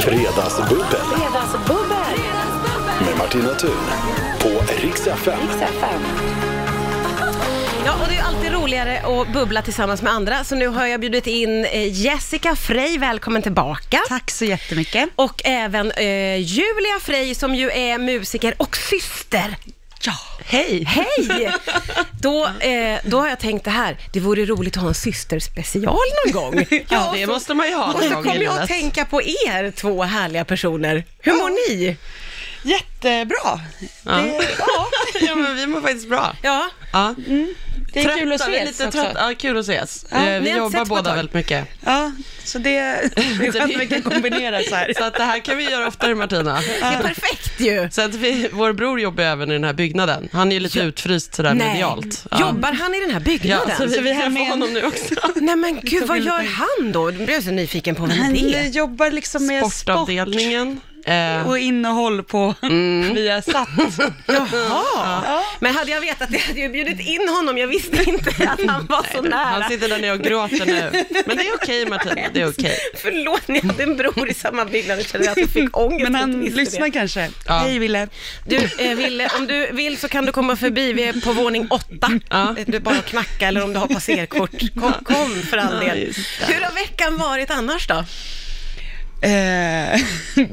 Fredagsbubbel Fredagsbubbel. med Martina Thun på Rix FM. Ja, och det är alltid roligare att bubbla tillsammans med andra, så nu har jag bjudit in eh, Jessica Frey, välkommen tillbaka. Tack så jättemycket. Och även eh, Julia Frey som ju är musiker och syster. Ja. Hej! Hej! Då, eh, då har jag tänkt det här, det vore roligt att ha en systerspecial någon gång. Ja, det måste man ju ha Och någon så kommer jag att tänka på er två härliga personer. Hur mår ni? Jättebra. Ja. Det, ja, ja, men vi mår faktiskt bra. Ja, Ja. Det är kul att vi är ses lite också. trött- Ja, kul att ses. Ja, Eh, vi jobbar båda väldigt mycket. Ja, så det, är skönt att vi kan kombinera så här. Så att det här kan vi göra oftare Martina. det är perfekt ju. Så att vi, vår bror jobbar även i den här byggnaden. Han är ju lite utfryst sådär medialt. Ja. Jobbar han i den här Ja, byggnaden? så vi, Så vi med en- honom nu också. Nej men gud, vad gör han då? Nu blir jag så nyfiken på vem Han det är. jobbar liksom med sport Sportavdelningen. Eh, och innehåll på via satt. Jaha. Men hade jag vetat det hade jag bjudit in honom. Jag visste inte att han var så nära. han sitter där nere och gråter nu. Men det är okej Martina, det är okej. Förlåt, ni hade en bror i samma byggnad. Jag kände att jag fick ångest. Men han lyssnar det. kanske. Ja. Hej Ville. Du, eh, Ville, om du vill så kan du komma förbi. Vi är på våning åtta. Ja. Du bara knacka eller om du har passerkort. Kom, kom för all Ja, del. Hur har veckan varit annars då? Eh,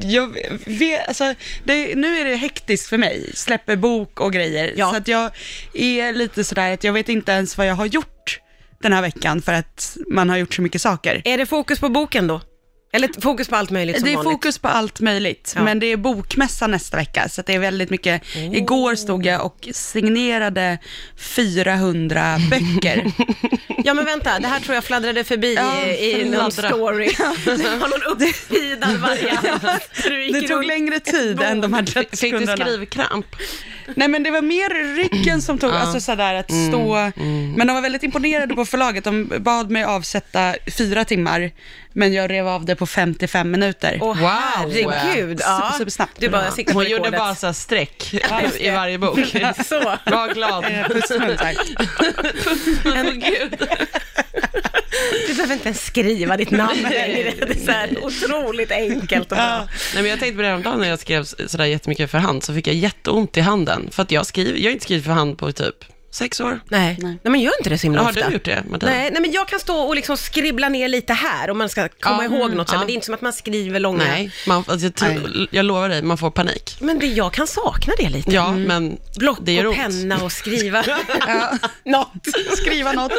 jag vet, alltså, det, nu är det hektiskt för mig, släpper bok och grejer. Ja. Så att jag är lite sådär att jag vet inte ens vad jag har gjort den här veckan för att man har gjort så mycket saker. Är det fokus på boken då? Eller fokus på allt möjligt som Det är vanligt? fokus på allt möjligt, Ja. men det är bokmässa nästa vecka, så det är väldigt mycket. Igår stod jag och signerade 400 böcker. Ja men vänta, det här tror jag fladdrade förbi Ja, i, i någon story. Har någon uppspeedad variant? Det tog längre tid än de här 30 Fick du sekunderna. skrivkramp? Nej men det var mer ryggen som tog, Ja. alltså sådär att stå, men de var väldigt imponerade på förlaget. De bad mig avsätta fyra timmar, men jag rev av det på 55 minuter. Åh Wow. herregud. Ja. Super-. Du bara Hon gjorde rekordet. bara så streck i varje bok. Så. Var glad. Pussmun, tack. Åh, gud. Du behöver inte ens skriva ditt namn längre. Det är så här otroligt enkelt och bra. Nej, men jag tänkte på det häromdagen när jag skrev sådär jättemycket för hand, så fick jag jätteont i handen. För att jag, skriver, jag har inte skrivit för hand på typ sex år. Nej. Nej. men gör inte det så himla Har ofta. du gjort det, Martina? Nej, nej, men jag kan stå och liksom skribbla ner lite här om man ska komma Ja, ihåg något, ja. men det är inte som att man skriver långa. Nej, man, alltså, jag, tror, jag lovar dig, man får panik. Men det, jag kan sakna det lite. Ja, men Block det gör och ont. penna och skriva Ja. något. Skriva något.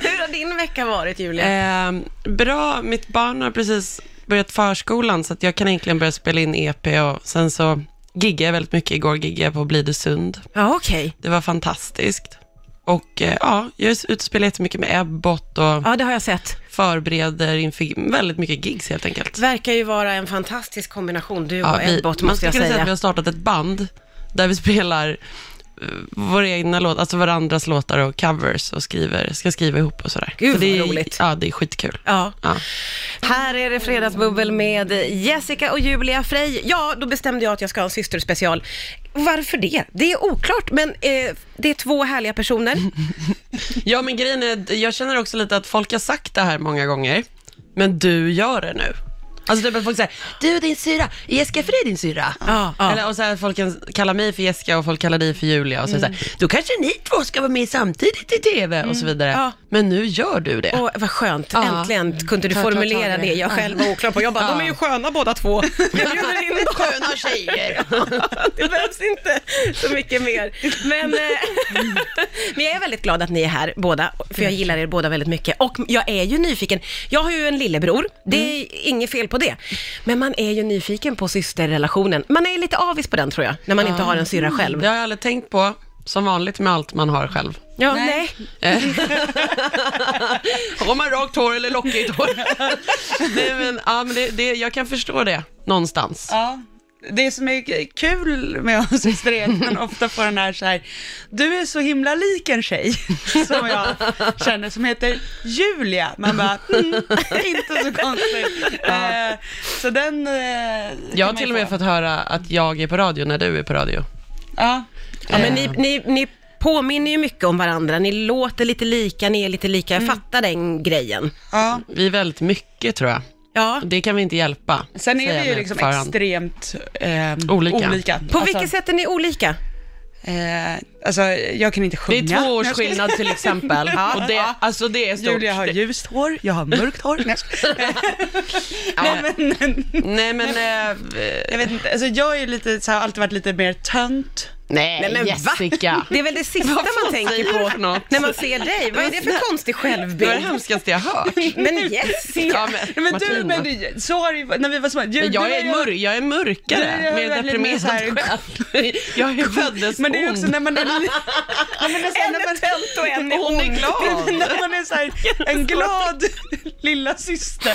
Hur har din vecka varit, Julia? Eh, bra, mitt barn har precis börjat förskolan, så att jag kan egentligen börja spela in EP och sen så giggade väldigt mycket. Igår giggade jag på Blidösund. Ja, okej. Det var fantastiskt. Och eh, ja, jag är ute och spelar jättemycket med Ebbot och Ja, det har jag sett. förbereder inför väldigt mycket gigs helt enkelt. Verkar ju vara en fantastisk kombination, du Ja, och vi, Ebbot, man måste jag skulle säga säga. att vi har startat ett band där vi spelar våra egna låtar, alltså varandras låtar och covers och skriver, ska skriva ihop och sådär. Gud, Så det är, roligt. Ja, det är skitkul. Ja. Ja. Här är det Fredagsbubbel med Jessica och Julia Frey. Ja, då bestämde jag att jag ska ha en systerspecial. Varför det? Det är oklart, men eh, det är två härliga personer. ja, men grejen är, jag känner också lite att folk har sagt det här många gånger, men du gör det nu. Alltså typ att folk säger, du och din syra, Jessica Frey din syra? Ja, ja. Eller, och så här, folk kan kalla mig för Jessica och folk kallar dig för Julia och så, Mm. så här, då kanske ni två ska vara med samtidigt i TV och så vidare. Ja. Men nu gör du det. Åh, vad skönt. Äntligen kunde du Ta- ta tag i formulera det. jag själv var oklar på. Jag bara, de är ju sköna båda två. Jag bjuder in dem. Sköna tjejer. det behövs inte så mycket mer. Men, eh, men jag är väldigt glad att ni är här båda, för jag gillar er båda väldigt mycket. Och jag är ju nyfiken. Jag har ju en lillebror, det är inget fel på det. Men man är ju nyfiken på systerrelationen. Man är lite avis på den tror jag, när man inte har en syrra själv. Det har jag aldrig tänkt på, som vanligt med allt man har själv. Ja, nej. Nej. Eh. har man rakt hår eller lockigt hår? Nej, men, ja, men det, det, jag kan förstå det, någonstans. Ja. Det som är kul med är att man ofta får den här så här, du är så himla lik en tjej som jag känner som heter Julia. Man bara, mm, inte så konstigt. Eh, så den eh, Jag har till och med få. fått höra att jag är på radio när du är på radio. Ja, Ja, men ni, ni, ni påminner ju mycket om varandra. Ni låter lite lika, ni är lite lika. Jag fattar den grejen. ja. Vi är väldigt mycket, tror jag. Ja. Det kan vi inte hjälpa. Sen är vi ju liksom extremt eh, Olika. olika. På Alltså, vilket sätt är ni olika? Eh, alltså, jag kan inte Det sjunga. är två års skillnad till exempel. Och det, alltså det är stort. Julia har ljust hår, jag har mörkt hår. Nej, jag skojar. Nej, men, Nej men, eh, jag vet inte, alltså jag är lite, så har alltid varit lite mer tönt. Nej, Nej, men va? Jessica. Det är väl det sista man tänker på när man ser dig. Vad är det för konstig Det var det självbild? hemskaste jag hört. Men Jessica! Ja, men, Men du, men du, varit när vi var små. Du, Men jag, är mör, jag är mörkare, Du mer deprimerad själ. Jag är föddes Men det är också ond. när man är, En är tönt och en är Hon är ond. glad. när man är så här, en glad lilla syster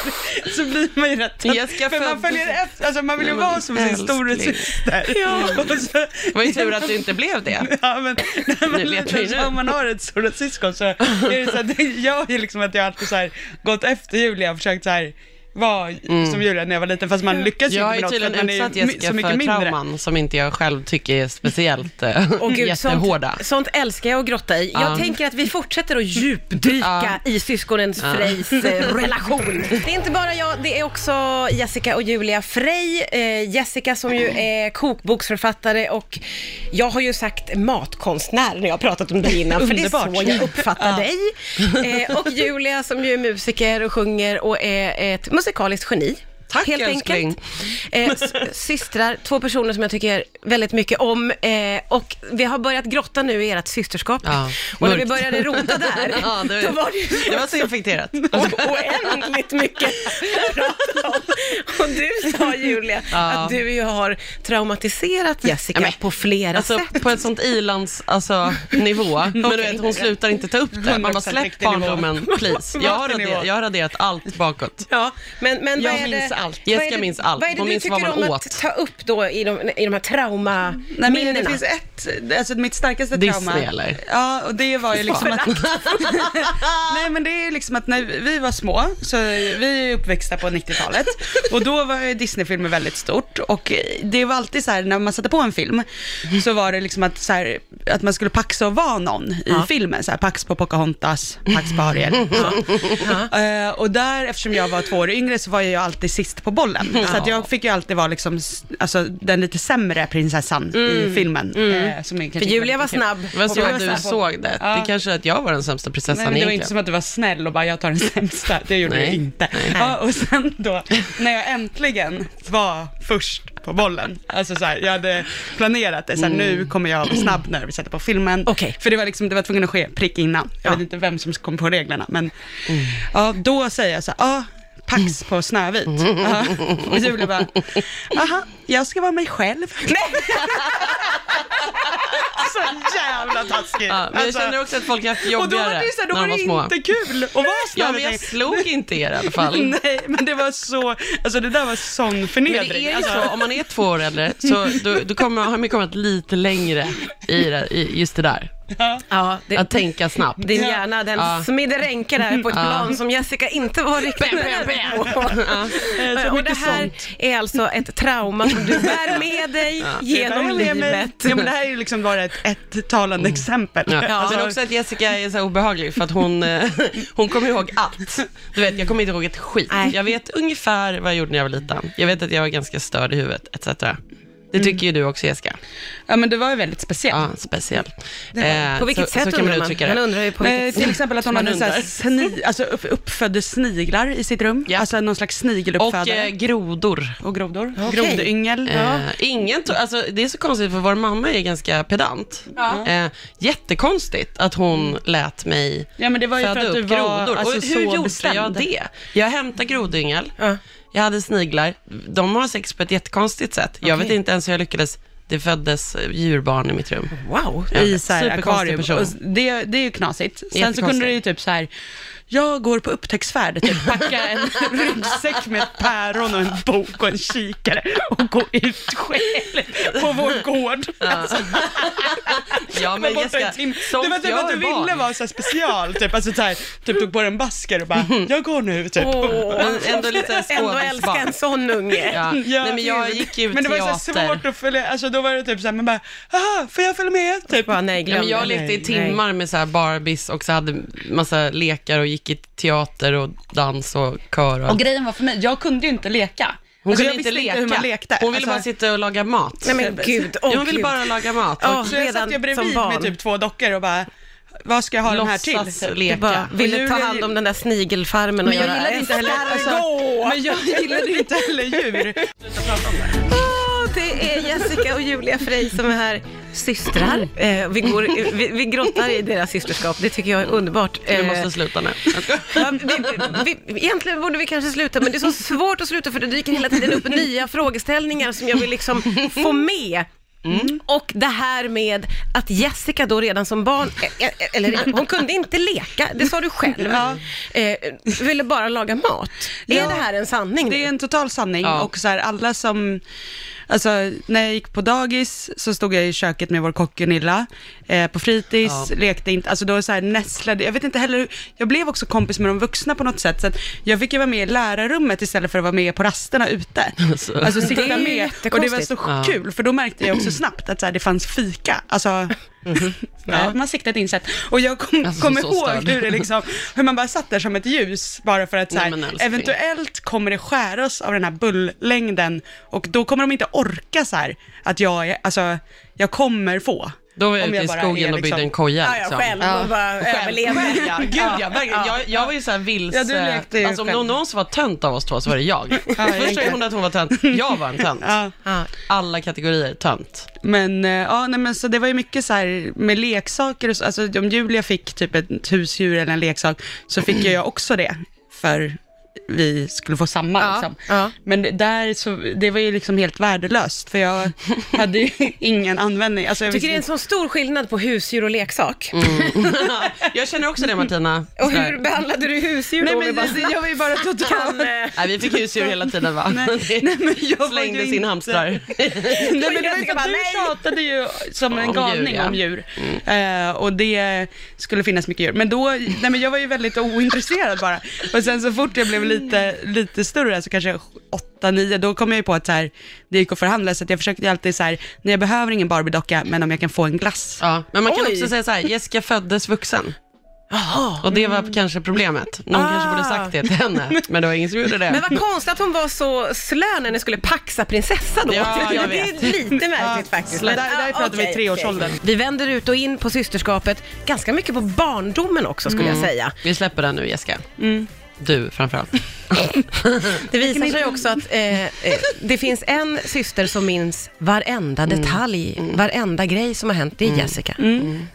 så blir man ju rätt. Jessica För man följer efter, alltså man vill ju Nej, vara som sin älskling. stora syster. Ja. Det var ju tur att du inte blev det. Ja, men Nu vet vi liten, nu. så, om man har ett stora syskon så är det så att jag är liksom att jag alltid så här, gått efter Julia och försökt så här, vara som Julia när jag var liten, fast man lyckas ju Jag har inte med något tydligen att man är utsatt Jessica så mycket för mindre. trauman som inte jag själv tycker är speciellt Åh gud, jättehårda. sånt, sånt älskar jag att grotta i. Jag Ja. tänker att vi fortsätter att djupdyka i syskonens Frejs eh, relation. Det är inte bara jag, det är också Jessica och Julia Frey. Eh, Jessica som ju är kokboksförfattare och jag har ju sagt matkonstnär när jag har pratat om dig innan, för det är så jag uppfattar dig. Eh, och Julia som ju är musiker och sjunger och är ett musikaliskt geni. Tack, helt älskling. enkelt. Eh, systrar, två personer som jag tycker väldigt mycket om. Eh, och vi har börjat grotta nu i ert systerskap. Ja, och när vi började rota där, Ja, det, då var det ju det var så infekterat. o- oändligt mycket att prata om. Och du sa Julia, Ja. att du ju har traumatiserat Jessica Ja, men, på flera Alltså sätt. på ett sånt ilands alltså, nivå. Men du vet, hon slutar inte ta upp det. Man bara 100% släpp barndomen, please. Jag har, raderat, jag har raderat allt bakåt. Ja, men, men Jag vad är minns det, allt. vad är Jessica det- minns allt. Vad är det Hon du minns tycker vad man om åt. att ta upp då i de, i de här traumaminnena? Nej, men det finns ett, alltså mitt starkaste Disney, trauma. eller? Ja, och det var ju liksom att... Nej, men det är ju liksom att när vi var små, så vi är uppväxta på 90-talet, och då var ju Disney-filmer väldigt stort, och det var alltid så här, när man satte på en film, så var det liksom att, så här, att man skulle paxa och vara någon i Ja. filmen, så här, pax på Pocahontas, pax på Ariel. Så. Eh, och där, eftersom jag var två år yngre, så var jag ju alltid sist på bollen. Så att jag fick ju alltid vara liksom, alltså, den lite sämre prinsessan i filmen. eh, som För Julia var snabb. Det var Och så du att var du snabb. såg det. Ja. Det kanske är att jag var den sämsta Nej, prinsessan men det var egentligen. inte som att du var snäll och bara, jag tar den sämsta. Det gjorde Nej. du inte. Ja, och sen då, när jag äntligen var först på bollen, alltså så här, jag hade planerat det, så här, nu kommer jag vara snabb när vi sätter på filmen. Okej. För det var liksom, det var tvungen att ske prick innan. Jag Ja. vet inte vem som kom på reglerna, men ja, då säger jag så här, ja, Pax på Snövit. Ja. Och Julia bara, aha, jag ska vara mig själv. så jävla taskigt. Ja, men jag Alltså, känner också att folk har haft och då var jobbigare det, så här, då när var de det var små. inte kul att vara Ja, men jag slog inte er i alla fall. Nej, men det var så, alltså det där var sån Men förnedring. det är ju alltså, så, om man är två år äldre, så då, då kommer, har man kommit lite längre i, det, i just det där. Ja, det, Att tänka snabbt. din hjärna, den Ja. smider ränker där på ett plan som Jessica inte var riktigt beredd på. Eh, så Och det här sånt. är alltså ett trauma som du bär med dig genom Det där är med livet. Ja, men det här är ju liksom bara ett, ett talande exempel. Ja. Alltså, Men också att Jessica är så obehaglig för att hon, eh, hon kommer ihåg allt. Du vet, jag kommer inte ihåg ett skit. Nej. Jag vet ungefär vad jag gjorde när jag var liten. Jag vet att jag var ganska störd i huvudet, etc. Det tycker ju du också Jessica. ja, men det var ju väldigt speciellt. Ja, speciell. Eh, På vilket så, sätt så kan man man? uttrycka Man det. undrar ju på Eh, vilket till exempel att hon Man hade så sni, alltså upp, uppfödde sniglar i sitt rum. Ja. Alltså någon slags Och snigeluppfödare. eh, grodor. Och, grodor. Okej. Grodyngel. Eh, ingen to- alltså, det är så konstigt för vår mamma är ganska pedant. Eh, jättekonstigt att hon lät mig Ja, men det var ju för föda att du upp var grodor. alltså, och så hur gjorde bestämd. jag det? Jag hämtade grodyngel, Ja. Jag hade sniglar. De har sex på ett jättekonstigt sätt. Jag vet inte ens hur jag lyckades. Det föddes djurbarn i mitt rum. Wow. Ja, i så här akvarium. det, det är ju knasigt. Sen så kunde det ju typ så här, jag går på upptäcktsfärd, typ packa en ryggsäck med ett päron och en bok och en kikare och gå ut själv på vår gård. Alltså, Ja, men Jessica, i tim- sånt Det var typ att du barn. ville vara så här special, typ, alltså så här, typ tog på dig en basker och bara, jag går nu, typ. Men ändå lite ändå älska en sån unge. Ja. Nej, men jag gick ju Men det var teater. så svårt att följa, alltså då var det typ så här, man bara, aha, får jag följa med? Typ. Bara, nej, Ja, glöm men jag lekte i nej, timmar med så här Barbies och så hade massa lekar och gick i teater och dans och kör och Och grejen var för mig, jag kunde ju inte leka. Hon alltså, kunde jag inte visste leka. hur man lekte. Hon ville Alltså, bara sitta och laga mat. Nej men gud, åh Ja, hon ville gud. bara laga mat. Ja. Och Så jag redan satt ju som bredvid barn. med typ två dockor och bara, vad ska jag ha de här till? Du leka. bara ville ta Julia hand om den där snigelfarmen och Men jag göra gillade inte heller, alltså, men jag gillade inte heller djur. Åh, det är Jessica och Julia Frey som är här, systrar. Eh, vi, går, vi, vi grottar i deras systerskap, det tycker jag är underbart. Vi Eh, måste sluta nu. Ja, vi, vi, egentligen borde vi kanske sluta, men det är så svårt att sluta för det dyker hela tiden upp nya frågeställningar som jag vill liksom få med. Och det här med att Jessica då redan som barn, eh, eh, eller hon kunde inte leka, det sa du själv, eh, ville bara laga mat. Är Ja. det här en sanning? Det är en total sanning Ja. och så här, alla som, alltså när jag gick på dagis så stod jag i köket med vår kock Gunilla, eh, på fritids, Ja. lekte inte, alltså då så här nässlade, jag vet inte heller, hur- jag blev också kompis med de vuxna på något sätt, så att jag fick ju vara med i lärarrummet istället för att vara med på rasterna ute. Alltså. Alltså Det sitta är med, och det var så Ja. kul, för då märkte jag också snabbt att så här, det fanns fika, alltså Ja, man siktat insätt. Och jag kom, Alltså, kommer så ihåg störd. hur, det liksom, hur man bara satt där som ett ljus, bara för att så här, Nej, eventuellt kommer det skäras av den här bulllängden och då kommer de inte orka så här att jag alltså, jag kommer få. Då var jag ute i skogen och byggde liksom- en koja. Ja, ja, liksom. själv och bara överlevde. Ja, gud ja, verkligen. Jag, jag var ju så här vilse. Ja, du lekte ju alltså om själv. någon, någon som var tönt av oss två så var det jag. Först sa egentligen. hon att hon var tönt, jag var en tönt. Ja. Ja. Alla kategorier tönt. Men, eh, ja, nej, men så det var ju mycket så här med leksaker, och så, alltså om Julia fick typ ett husdjur eller en leksak, så fick ju jag också det, för vi skulle få samma. Ja, Liksom. ja. Men det, där så, det var ju liksom helt värdelöst, för jag hade ju ingen användning. Alltså, jag tycker det är en sån stor skillnad på husdjur och leksak. jag känner också det Martina. Och hur behandlade du husdjur Nej då? men Vi bara jag var ju bara totalt... kan, eh, Nej, vi fick husdjur hela tiden va? Nej, nej, men jag Slängde ju sin inte- hamstrar. Nej, men det var ju bara, du nej. tjatade ju som en Om galning djur, ja. om djur. Eh, och det skulle finnas mycket djur. Men då, nej men jag var ju väldigt ointresserad bara. Och sen så fort jag blev lite, lite större, alltså kanske åtta, nio, då kom jag ju på att så här, det gick att förhandla. Så att jag försökte alltid så här, nej jag behöver ingen Barbie-docka, men om jag kan få en glass. Ja, men man kan Oj. också säga så här, Jessica föddes vuxen. Jaha. Och det var kanske problemet. Någon Ah. kanske borde sagt det till henne, men det var ingen som gjorde det. Men vad konstigt att hon var så slö när ni skulle paxa prinsessa då. Ja, jag det är vet. lite märkligt faktiskt. Där, där pratar vi okej, treårsåldern. okej. Vi vänder ut och in på systerskapet, ganska mycket på barndomen också skulle Mm. jag säga. Vi släpper den nu Jessica. Du framförallt. Det visar sig också att eh, eh, det finns en syster som minns varenda Mm. detalj, varenda grej som har hänt, det är Jessica.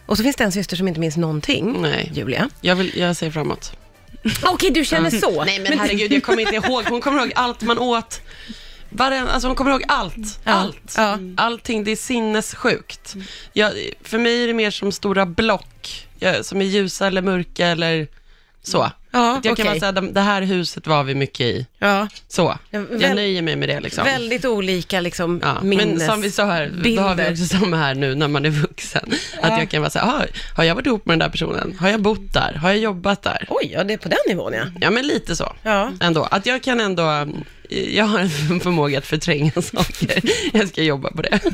Och så finns det en syster som inte minns någonting, Nej. Julia. Jag, vill, jag ser framåt. Okej, du känner så. Nej men herregud, jag kommer inte ihåg. Hon kommer ihåg allt man åt. Varen, alltså hon kommer ihåg allt. Ja, Allt. ja. Allting, det är sinnessjukt. Jag, för mig är det mer som stora block, jag, som är ljusa eller mörka eller så. Ja, Att jag kan okej. bara säga, det här huset var vi mycket i. Ja, Så. Ja, Jag väl- nöjer mig med det liksom. väldigt olika liksom, Ja, minnes... men som vi sa här, då har vi bilder. också samma här nu när man är vuxen. Att jag kan vara så här, "Ah, har jag varit ihop med den där personen? Har jag bott där? Har jag jobbat där? Oj, ja det är på den nivån ja. Ja, men lite så. Ja. Ändå. Att jag kan ändå, jag har en förmåga att förtränga saker. Jag ska jobba på det.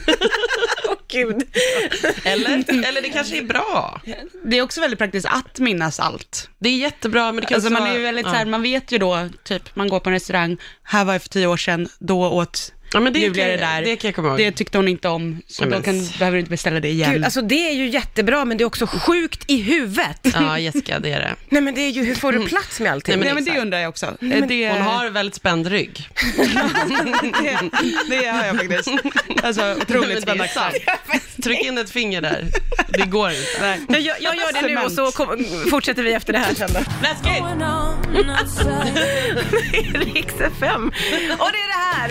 Gud. Eller, eller det kanske är bra. Det är också väldigt praktiskt att minnas allt. Det är jättebra, men det kan Alltså också man är ju väldigt ja. så här, man vet ju då, typ man går på en restaurang, här var jag för tio år sedan, då åt Ja, men det Julia kan- det där. det kan jag komma ihåg. Det tyckte hon inte om, så Ja, då men- kan, behöver du inte beställa det igen. Gud, alltså det är ju jättebra, men det är också sjukt i huvudet. Ja, Jessica, det är det. Nej men det är ju, hur får du plats med allting? Nej, Nej, men men det undrar jag också. men det, Hon har väldigt spänd rygg. det, det har jag faktiskt. Alltså Men otroligt det är spännande. sant. Tryck in ett finger där. Det går inte. Nej. jag, gör- jag gör det nu och så kom, fortsätter vi efter det här sen då. Läskigt! Riks FM. Och det är det här.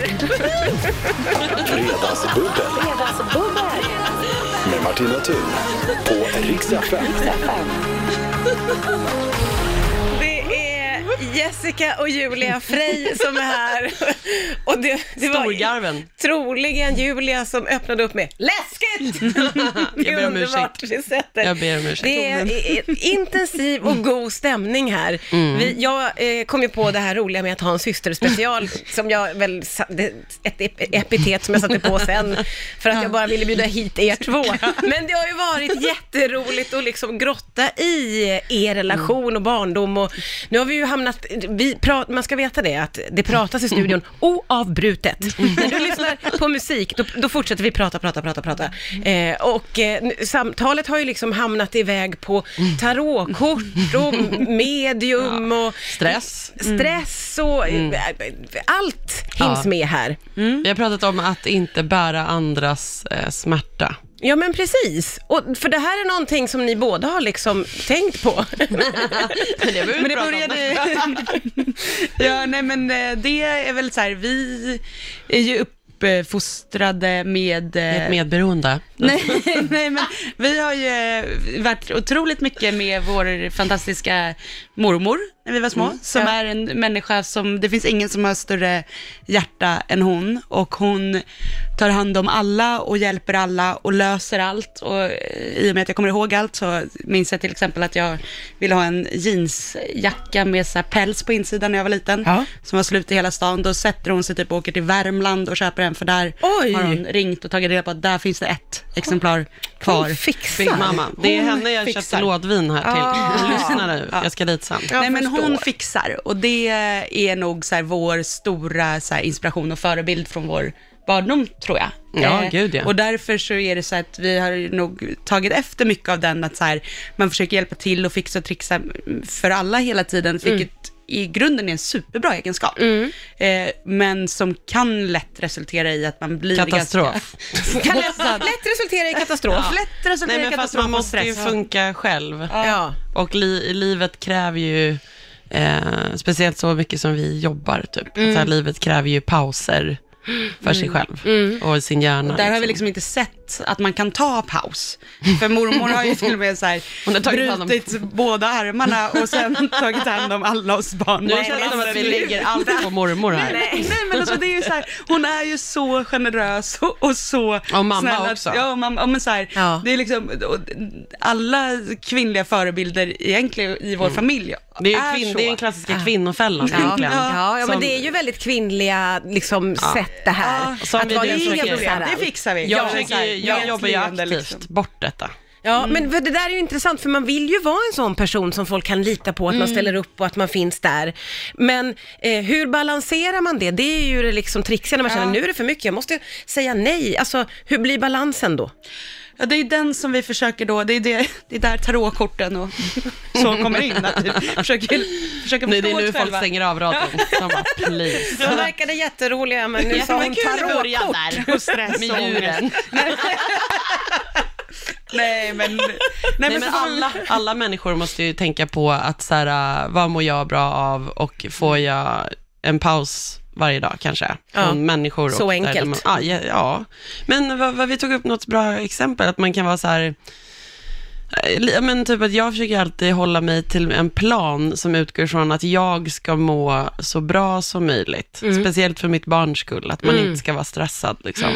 Fredagsbubbel Fredagsbubbel. med Martina Thun på Rix FM. Jessica och Julia Frey som är här. Och det, det var Storgarven. troligen Julia som öppnade upp med läskigt! Det är ber om underbart vi sätter. Jag ber om ursäkt. Det är eh, intensiv och god stämning här. Mm. Vi, jag eh, kom ju på det här roliga med att ha en systerspecial, som jag väl, sa- det, ett ep- epitet som jag satte på sen, för att jag bara ville bjuda hit er två. Men det har ju varit jätteroligt att liksom grotta i er relation och barndom och nu har vi ju hamnat, vi pra, man ska veta det, att det pratas i studion oavbrutet. När du lyssnar på musik, då, då fortsätter vi prata, prata, prata, prata. Eh, och eh, samtalet har ju liksom hamnat iväg på tarotkort och medium och Stress. stress och eh, allt hinns Ja. med här. Vi har pratat om att inte bära andras eh, smärta. Ja men precis, och, för det här är någonting som ni båda har liksom tänkt på. Men det, Men det började... ja, nej men eh, det är väl så här, vi är ju uppfostrade med... eh, Ett medberoende. Nej, nej, men vi har ju varit otroligt mycket med vår fantastiska mormor när vi var små, som ja. är en människa som, det finns ingen som har större hjärta än hon och hon tar hand om alla och hjälper alla och löser allt och eh, i och med att jag kommer ihåg allt så minns jag till exempel att jag ville ha en jeansjacka med så päls på insidan när jag var liten, Ja. som var slut i hela stan. Då sätter hon sig typ och åker till Värmland och köper en för där Oj. har hon ringt och tagit reda på att där finns det ett exemplar kvar. Hon fixar. Big mamma. Det är Hon henne jag fixar. köpte lådvin här till. Ah. Lyssna nu, jag ska dit sen. Nej men hon fixar och det är nog så här vår stora så här, inspiration och förebild från vår barndom tror jag. Ja, gud, ja. Och därför så är det så att vi har nog tagit efter mycket av den att så här, man försöker hjälpa till och fixa och trixa för alla hela tiden, Mm. I grunden är en superbra egenskap. Eh, men som kan lätt resultera i att man blir Katastrof. ganska... Kan lätt, lätt resultera i katastrof. lätt resultera Nej i men fast katastrof man måste ju funka själv. Ja. Och li livet kräver ju, eh, speciellt så mycket som vi jobbar typ. Så här, livet kräver ju pauser för sig själv och sin hjärna. Där har vi liksom inte sett att man kan ta paus. För mormor har ju till och med så här Hon har hand om- brutit båda armarna och sen tagit hand om alla oss barn. Nu känns det som att vi lägger allt på mormor här. Nej, nej men alltså det är ju så här, hon är ju så generös och, och så Och mamma snäll också. Ja, och mamma, men så här, Ja. det är liksom, alla kvinnliga förebilder egentligen i vår familj Det är, ju kvinn, så. det är den klassiska kvinnofällan Ja, egentligen. ja, ja men Som- det är ju väldigt kvinliga liksom, sätt det här. Som att vi vara helt fixar allt. Det fixar vi. Jag, Ja, försöker, så här, jag jobbar ju aktivt liksom. bort detta. Ja, men för det där är ju intressant, för man vill ju vara en sån person som folk kan lita på, att Mm. man ställer upp och att man finns där. Men eh, hur balanserar man det? Det är ju det liksom trixiga när man känner, nu är det för mycket, jag måste säga nej. Alltså, hur blir balansen då? Ja, det är den som vi försöker då, det är, det, det är där tarotkorten och så kommer in. Att vi försöker, försöker Det, det är nu folk själva. stänger av radion. De bara, please. De verkade jätteroliga, men nu sa hon tarotkort. Och stress Med djuren. Nej men, nej, Nej, men, alla, alla människor måste ju tänka på att så här, vad mår jag bra av och får jag en paus varje dag kanske från Ja, människor. så enkelt. Man, ja, ja, ja, men vad, vad vi tog upp något bra exempel, att man kan vara så här, eh, men typ att jag försöker alltid hålla mig till en plan som utgår från att jag ska må så bra som möjligt. Speciellt för mitt barns skull, att man inte ska vara stressad. Liksom.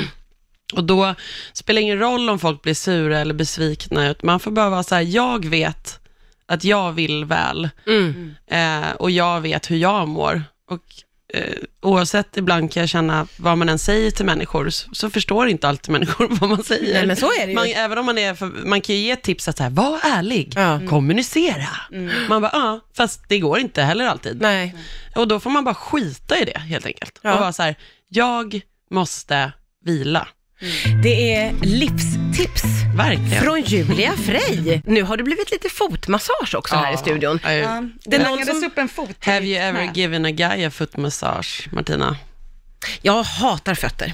Och då spelar det ingen roll om folk blir sura eller besvikna, utan man får bara vara så här, jag vet att jag vill väl Mm. eh, och jag vet hur jag mår. Och eh, oavsett, ibland kan jag känna vad man än säger till människor, så, så förstår inte alltid människor vad man säger. Nej, men så är det ju. Man, även om man är, för, man kan ju ge tips att så här, var ärlig, Ja. Mm. kommunicera. Man bara, ja, fast det går inte heller alltid. Nej. Och då får man bara skita i det helt enkelt. Ja. Och vara så här, jag måste vila. Det är livstips Verkligen. från Julia Frey. Nu har det blivit lite fotmassage också här i studion. Ja, ja, Det det är någon langades som- upp en fot Have you ever given a guy a foot massage, Martina? Jag hatar fötter.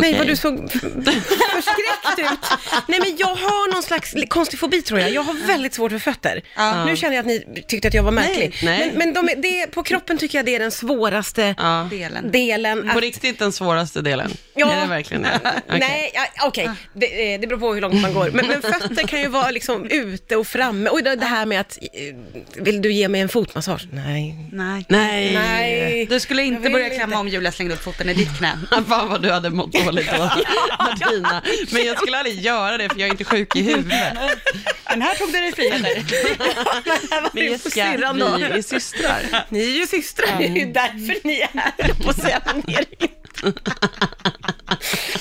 Nej, Okej. vad du såg förskräckt ut. Nej, men jag har någon slags konstig fobi tror jag. Jag har väldigt svårt för fötter. Nu känner jag att ni tyckte att jag var märklig. nej. Men, men de, är- det, på kroppen tycker jag det är den svåraste Ja. Delen. delen. På Att, riktigt den svåraste delen? Ja. Är det verkligen det? Okej. Nej, ja, okej. Det, eh, det beror på hur långt man går. Men, men fötter kan ju vara liksom ute och framme. Och det, det här med att, eh, vill du ge mig en fotmassage? Nej. Nej. Nej. Nej. Du skulle inte börja inte. klämma om Julia slängde upp foten i ditt knä. Fan vad du hade mått dåligt då, Martina. Men jag skulle aldrig göra det för jag är inte sjuk i huvudet. Men här tog du dig friheter. Men Jessica, vi är systrar. Ni är ju systrar, det är ju därför ni är här, på att säga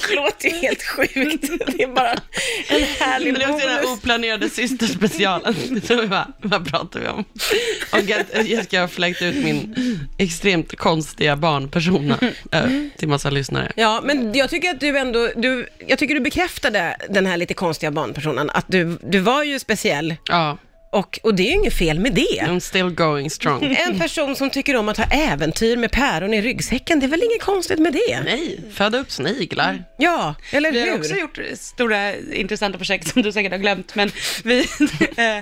det låter ju helt sjukt. Det är bara en härlig Men det är också den här bonus. oplanerade systerspecialen. Vad pratar vi om? Och att Jessica har fläkt ut min extremt konstiga barnpersona äh, till massa lyssnare. Ja, men jag tycker att du ändå, du, jag tycker du bekräftade den här lite konstiga barnpersonen, att du, du var ju speciell Ja, och, och det är ju inget fel med det. I'm still going strong. En person som tycker om att ha äventyr med päron i ryggsäcken, det är väl inget konstigt med det? Nej, föda upp sniglar. Ja, eller Vi har hur? också gjort stora intressanta projekt som du säkert har glömt, men vi, eh,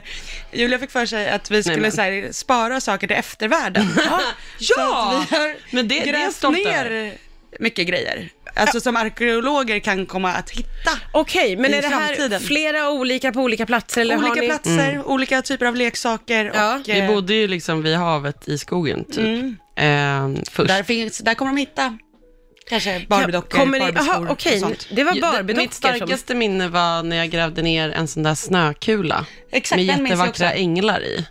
Julia fick för sig att vi skulle men. så här, spara saker till eftervärlden. Ja, Så att vi har men det- det grävt stolt ner mycket grejer. Alltså som arkeologer kan komma att hitta. Okej, men I är det här framtiden. flera olika på olika platser? Eller har olika ni... platser, olika typer av leksaker Ja. och Vi eh, bodde ju liksom vid havet i skogen typ. Mm. Eh, först. där, finns, där kommer de hitta kanske Barbiedockor, Kommer ni... Barbieskor Aha, okej, och sånt. det var Ja, det- Barbiedockor Mitt starkaste minne var när jag grävde ner en sån där snökula Exakt, med den minns jag jättevackra också. änglar i.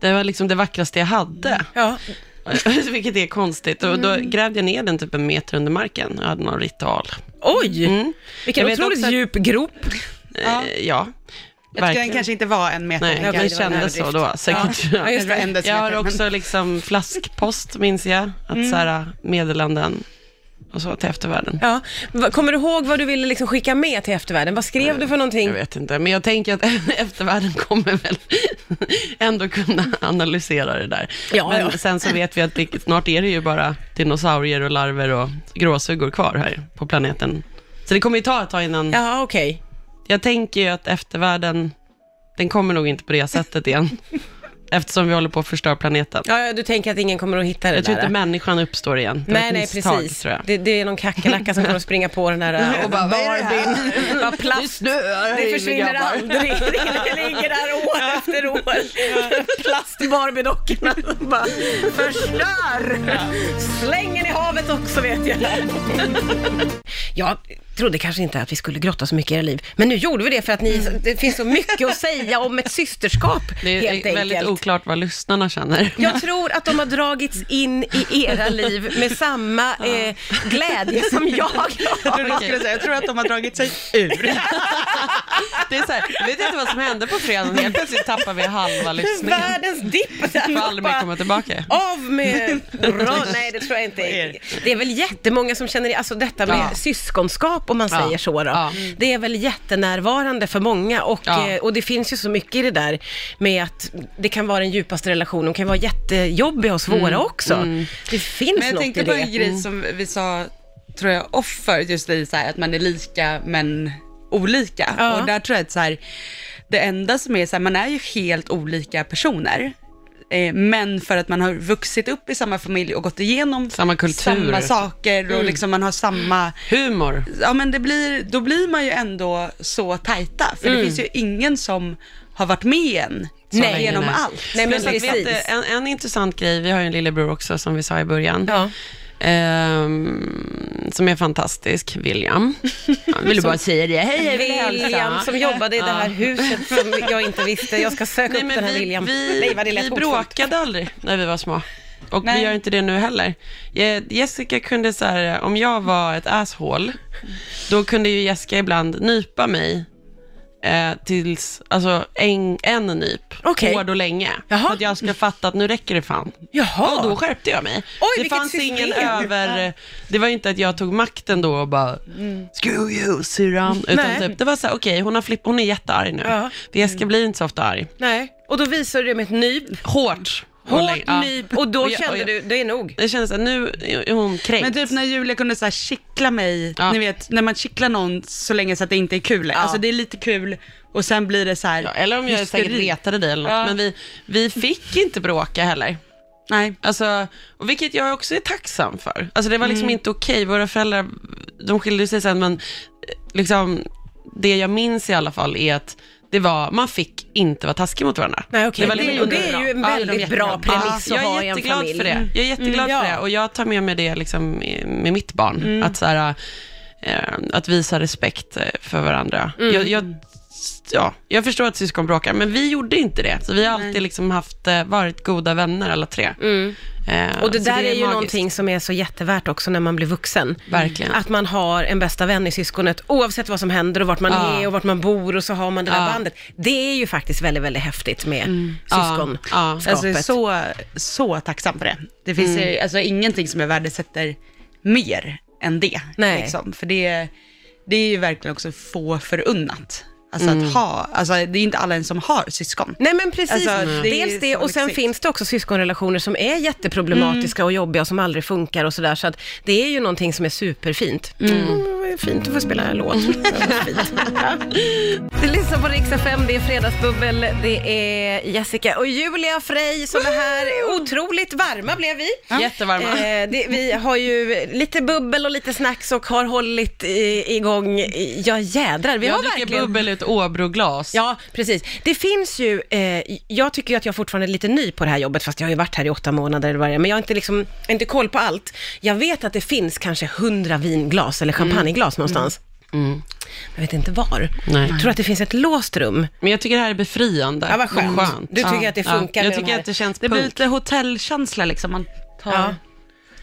Det var liksom det vackraste jag hade, som... Ja, vilket är konstigt. Och då Mm. grävde jag ner den typ en meter under marken. Jag hade någon ritual. Oj! Mm. Vilken Jag otroligt också att- djup grop. Ja, eh, ja Jag tycker den kanske inte var en meter. Nej, Ja, det en kändes så då. Säkert. Ja. Jag har också liksom flaskpost, minns jag. Att Mm. så här, meddelanden och så till eftervärlden. Ja. Va- Kommer du ihåg vad du ville liksom skicka med till eftervärlden? Vad skrev du för någonting? Jag vet inte, men jag tänker att eftervärlden kommer väl ändå kunna analysera det där. Ja, men ja. sen så vet vi att det, snart är det ju bara dinosaurier och larver och gråsuggor kvar här på planeten. Så det kommer ju ta ett tag innan... Ja, okej. Jag tänker ju att eftervärlden, den kommer nog inte på det sättet igen. Eftersom vi håller på att förstöra planeten. Ja, ja, du tänker att ingen kommer att hitta det Jag tror där? inte människan uppstår igen. Det var Nej, ett nej, misstag, precis. Tror jag. Det, det är någon kackerlacka som kommer att springa på den där och bara, vad är det här? Vad plast. Det försvinner aldrig. Det ligger där år efter år. Plast-Barbie-dockorna bara förstör. Slänger i havet också vet jag. Jag trodde kanske inte att vi skulle grotta så mycket i era liv, men nu gjorde vi det för att ni, det finns så mycket att säga om ett systerskap Det är helt väldigt enkelt. oklart vad lyssnarna känner. Jag tror att de har dragits in i era liv med samma eh, glädje som jag Jag trodde du skulle säga, jag tror att de har dragit sig ur. Det är så här, jag vet inte vad som hände på fredagen, helt plötsligt tappar vi halva lyssningen. Världens dipp. Får aldrig mer komma tillbaka. Av med ra- Nej, det tror jag inte. Det är väl jättemånga som känner, alltså detta med Ja. syskonskap om man Ja. säger så då. Ja. Det är väl jättenärvarande för många och, Ja. eh, och det finns ju så mycket i det där med att det kan vara den djupaste relationen, de kan vara jättejobbiga och svåra också. Det finns Men jag något tänkte i på det. Mm. en grej som vi sa, tror jag, offer, just i så här, att man är lika men olika. Ja. Och där tror jag att så här, det enda som är så här, man är ju helt olika personer. Eh, men för att man har vuxit upp i samma familj och gått igenom Samma kultur. samma saker Mm. och liksom man har samma Humor. ja men det blir, då blir man ju ändå så tajta. För det finns ju ingen som har varit med en Nej. genom Nej. allt. Nej, men Plus att, precis. vet en, en intressant grej, vi har ju en lillebror också som vi sa i början. Ja. Ehm, som är fantastisk, William. Jag ville bara säga det. Hej. William som jobbade i det här huset som jag inte visste. Jag ska söka Nej, upp den här vi, William. vi, Nej, vad det lät vi bråkade aldrig när vi var små. Och Nej. vi gör inte det nu heller. Je- Jessica kunde så här, om jag var ett asshole, då kunde ju Jessica ibland nypa mig eh, tills, alltså en, en nyp, Okej. hård och länge. Jaha. För att jag ska fatta att nu räcker det fan. Jaha. Och då skärpte jag mig. Oj, det fanns system. ingen över, det var inte att jag tog makten då och bara, screw you syrran. Utan Nej. typ, det var så här, okej hon, har flipp, hon är jättearg nu. Ja. För Jessica blir inte så ofta arg. Nej, och då visar du det med ett nyp. Hårt, Hårt ja. nyp och då Och jag- och kände jag- du, det är nog. Det kändes att nu är hon kränkt. Men typ när Julia kunde så här kittla mig, Ja. ni vet när man kittlar någon så länge så att det inte är kul. Alltså det är lite kul och sen blir det så här Ja, eller om jag hysteri. säkert retade dig eller något. Ja. Men vi, vi fick inte bråka heller. Nej. Alltså, vilket jag också är tacksam för. Alltså det var liksom inte okej. Våra föräldrar, de skilde sig sen, men eh, liksom, det jag minns i alla fall är att det var, man fick inte vara taskig mot varandra. Nej, okej. Det var Det- liksom och det är ju en Ja, väldigt de bra premiss Ja, att ha jag i är en familj. för det. Mm. Jag är jätteglad Mm, för ja. det och jag tar med mig det liksom med mitt barn. Att, så här, eh, att visa respekt eh, för varandra. Mm. Jag, jag, ja, jag förstår att syskon bråkar, men vi gjorde inte det. Så vi har alltid liksom haft, eh, varit goda vänner alla tre. Mm. Eh, Och det så där är, ju magiskt. någonting som är så jättevärt också när man blir vuxen. Verkligen. Att man har en bästa vän i syskonet, oavsett vad som händer och vart man Ja. är och vart man bor och så har man det där Ja. bandet. Det är ju faktiskt väldigt, väldigt häftigt med syskon. Ja, Alltså jag är skapet. så, så tacksam för det. Det finns Mm. ju, alltså ingenting som jag värdesätter mer än det. Nej. Liksom. För det, det är ju verkligen också få förunnat. Alltså Mm. att ha, alltså det är inte alla ens som har syskon. Nej men precis, Alltså, det är dels det och sen finns det också syskonrelationer som är jätteproblematiska och jobbiga och som aldrig funkar och sådär. Så att det är ju någonting som är superfint. Mm. vad fint att få spela en låt. Ja. Du lyssnar på Rix FM, det är Fredagsbubbel, det är Jessica och Julia Frey som är här. Otroligt varma blev vi. Jättevarma. Eh, det, vi har ju lite bubbel och lite snacks och har hållit i, igång, ja jädrar, vi jag har verkligen... bubbel ett Åbroglas. Ja, precis. Det finns ju, eh, jag tycker ju att jag fortfarande är lite ny på det här jobbet, fast jag har ju varit här i åtta månader eller vad det är, men jag har inte, liksom, inte koll på allt. Jag vet att det finns kanske hundra vinglas eller champagneglas någonstans. Mm. Jag vet inte var. Nej. Jag tror att det finns ett låst rum. Men jag tycker det här är befriande. Ja, vad skönt. Och Du tycker att det funkar Jag med de tycker här- att det känns Det blir punk. lite hotellkänsla liksom. Man tar, Ja.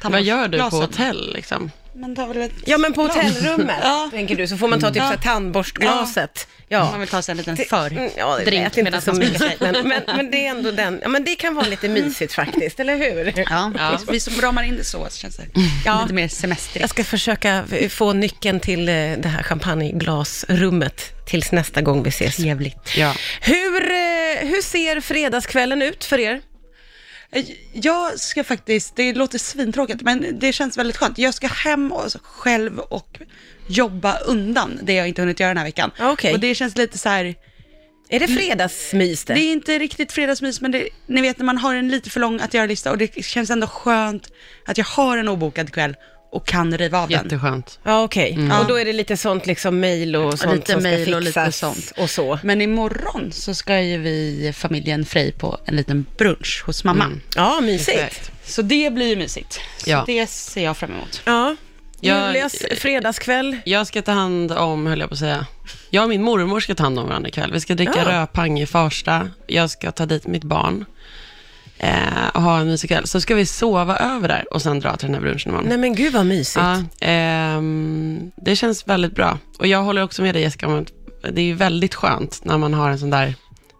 tar Vad gör du på hotell liksom? Man tar väl ett Ja, men på hotellrummet, Ja. tänker du, så får man ta typ Ja. så här tandborstglaset. Ja. Man vill ta sig en liten mm, ja, det drink lät inte medan så man sminkar mysigt, men, men, men det är ändå den, ja men det kan vara lite mysigt faktiskt, eller hur? Ja, Ja. vi som ramar in det så, så känns det Ja. lite mer semestrigt. Jag ska försöka få nyckeln till eh, det här champagneglasrummet tills nästa gång vi ses. Trevligt. Ja. Hur, eh, hur ser fredagskvällen ut för er? Jag ska faktiskt, det låter svintråkigt, men det känns väldigt skönt. Jag ska hem och själv och jobba undan det jag inte hunnit göra den här veckan. Okej. Och det känns lite så här, Är det fredagsmys det? det är inte riktigt fredagsmys, men det, ni vet när man har en lite för lång att göra-lista och det känns ändå skönt att jag har en obokad kväll och kan riva av den. Jätteskönt. Ja, okej. Mm. Och då är det lite sånt liksom mail och sånt lite som ska mail och fixas lite sånt. och så. Men imorgon så ska ju vi, familjen Frej, på en liten brunch hos mamma. Mm. Ja, mysigt. Perfekt. Så det blir ju mysigt. Så Ja. det ser jag fram emot. Ja. Jag- Julias fredagskväll. Jag ska ta hand om, höll jag på att säga, jag och min mormor ska ta hand om varandra ikväll. Vi ska dricka Ja. rödpang i Farsta. Jag ska ta dit mitt barn eh, och ha en mysig kväll. Så ska vi sova över där och sen dra till den här brunchen imorgon. Nej men gud vad mysigt. Ja, ehm, det känns väldigt bra. Och jag håller också med dig Jessica om att det är ju väldigt skönt när man har en sån där,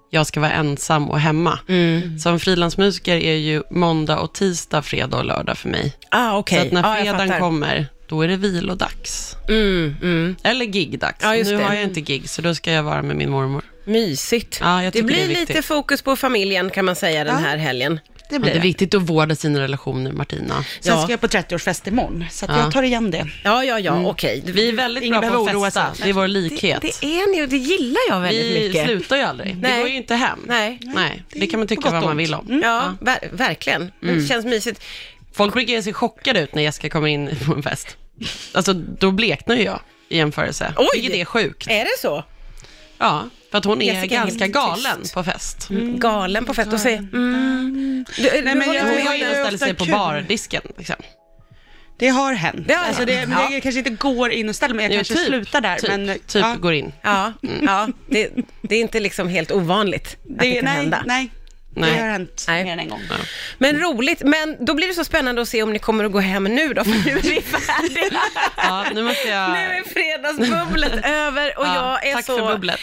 jag ska vara ensam och hemma. Mm. Som frilansmusiker är ju måndag och tisdag, fredag och lördag för mig. Ah, okej. Så att när fredagen fattar. kommer, då är det vilodags. Mm, mm. Eller gigdags. Just nu det. har jag inte gig, så då ska jag vara med min mormor. Mysigt. Ja, jag det tycker blir det är lite viktigt. fokus på familjen kan man säga den Ja. här helgen. Det Ja, blir det är det. viktigt att vårda sina relationer, Martina. Sen Ja. ska jag på 30-årsfest imorgon, så att Ja. jag tar igen det. Ja, ja, ja, okej. Vi är väldigt Ingen bra på behöver att oroa festa. sig. Det är vår Det, likhet. det är ni och det gillar jag väldigt vi mycket. slutar ju aldrig. Det Nej. går ju inte hem. Nej. Nej, det kan man på tycka gott vad och man ont. vill om. Mm. Ja, ver- verkligen. Det känns mysigt. Folk brukar se chockade ut när Jessica kommer in på en fest. Alltså, då bleknar ju jag i jämförelse. Oj! Vilket är sjukt. Är det så? Ja, för att hon är Jessica är ganska galen tyst. på fest. Galen på fest och säger mm. Du, du men jag- inte Hon går in det? och ställer sig på bardisken. Liksom. Det har hänt. Det har alltså det, men Jag kanske inte går in och ställer mig, jag Jo, kanske typ, slutar där. Typ, men, typ ja, går in. Ja, ja det, det är inte liksom helt ovanligt att det, det, kan nej, hända. nej, Nej. det har hänt Nej. mer än en gång. Men roligt, men då blir det så spännande att se om ni kommer att gå hem nu då, för nu är vi färdiga. Ja, nu måste jag... Nu är fredagsbubblet över och Ja, jag är tack så, för bubblet.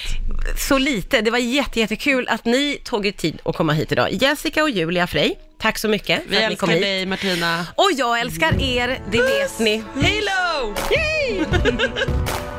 Så lite. Det var jätte, jättekul att ni tog er tid att komma hit idag. Jessica och Julia Frey, tack så mycket för Vi att ni kom älskar hit. dig, Martina. Och jag älskar er, det vet ni. Halo! Yay!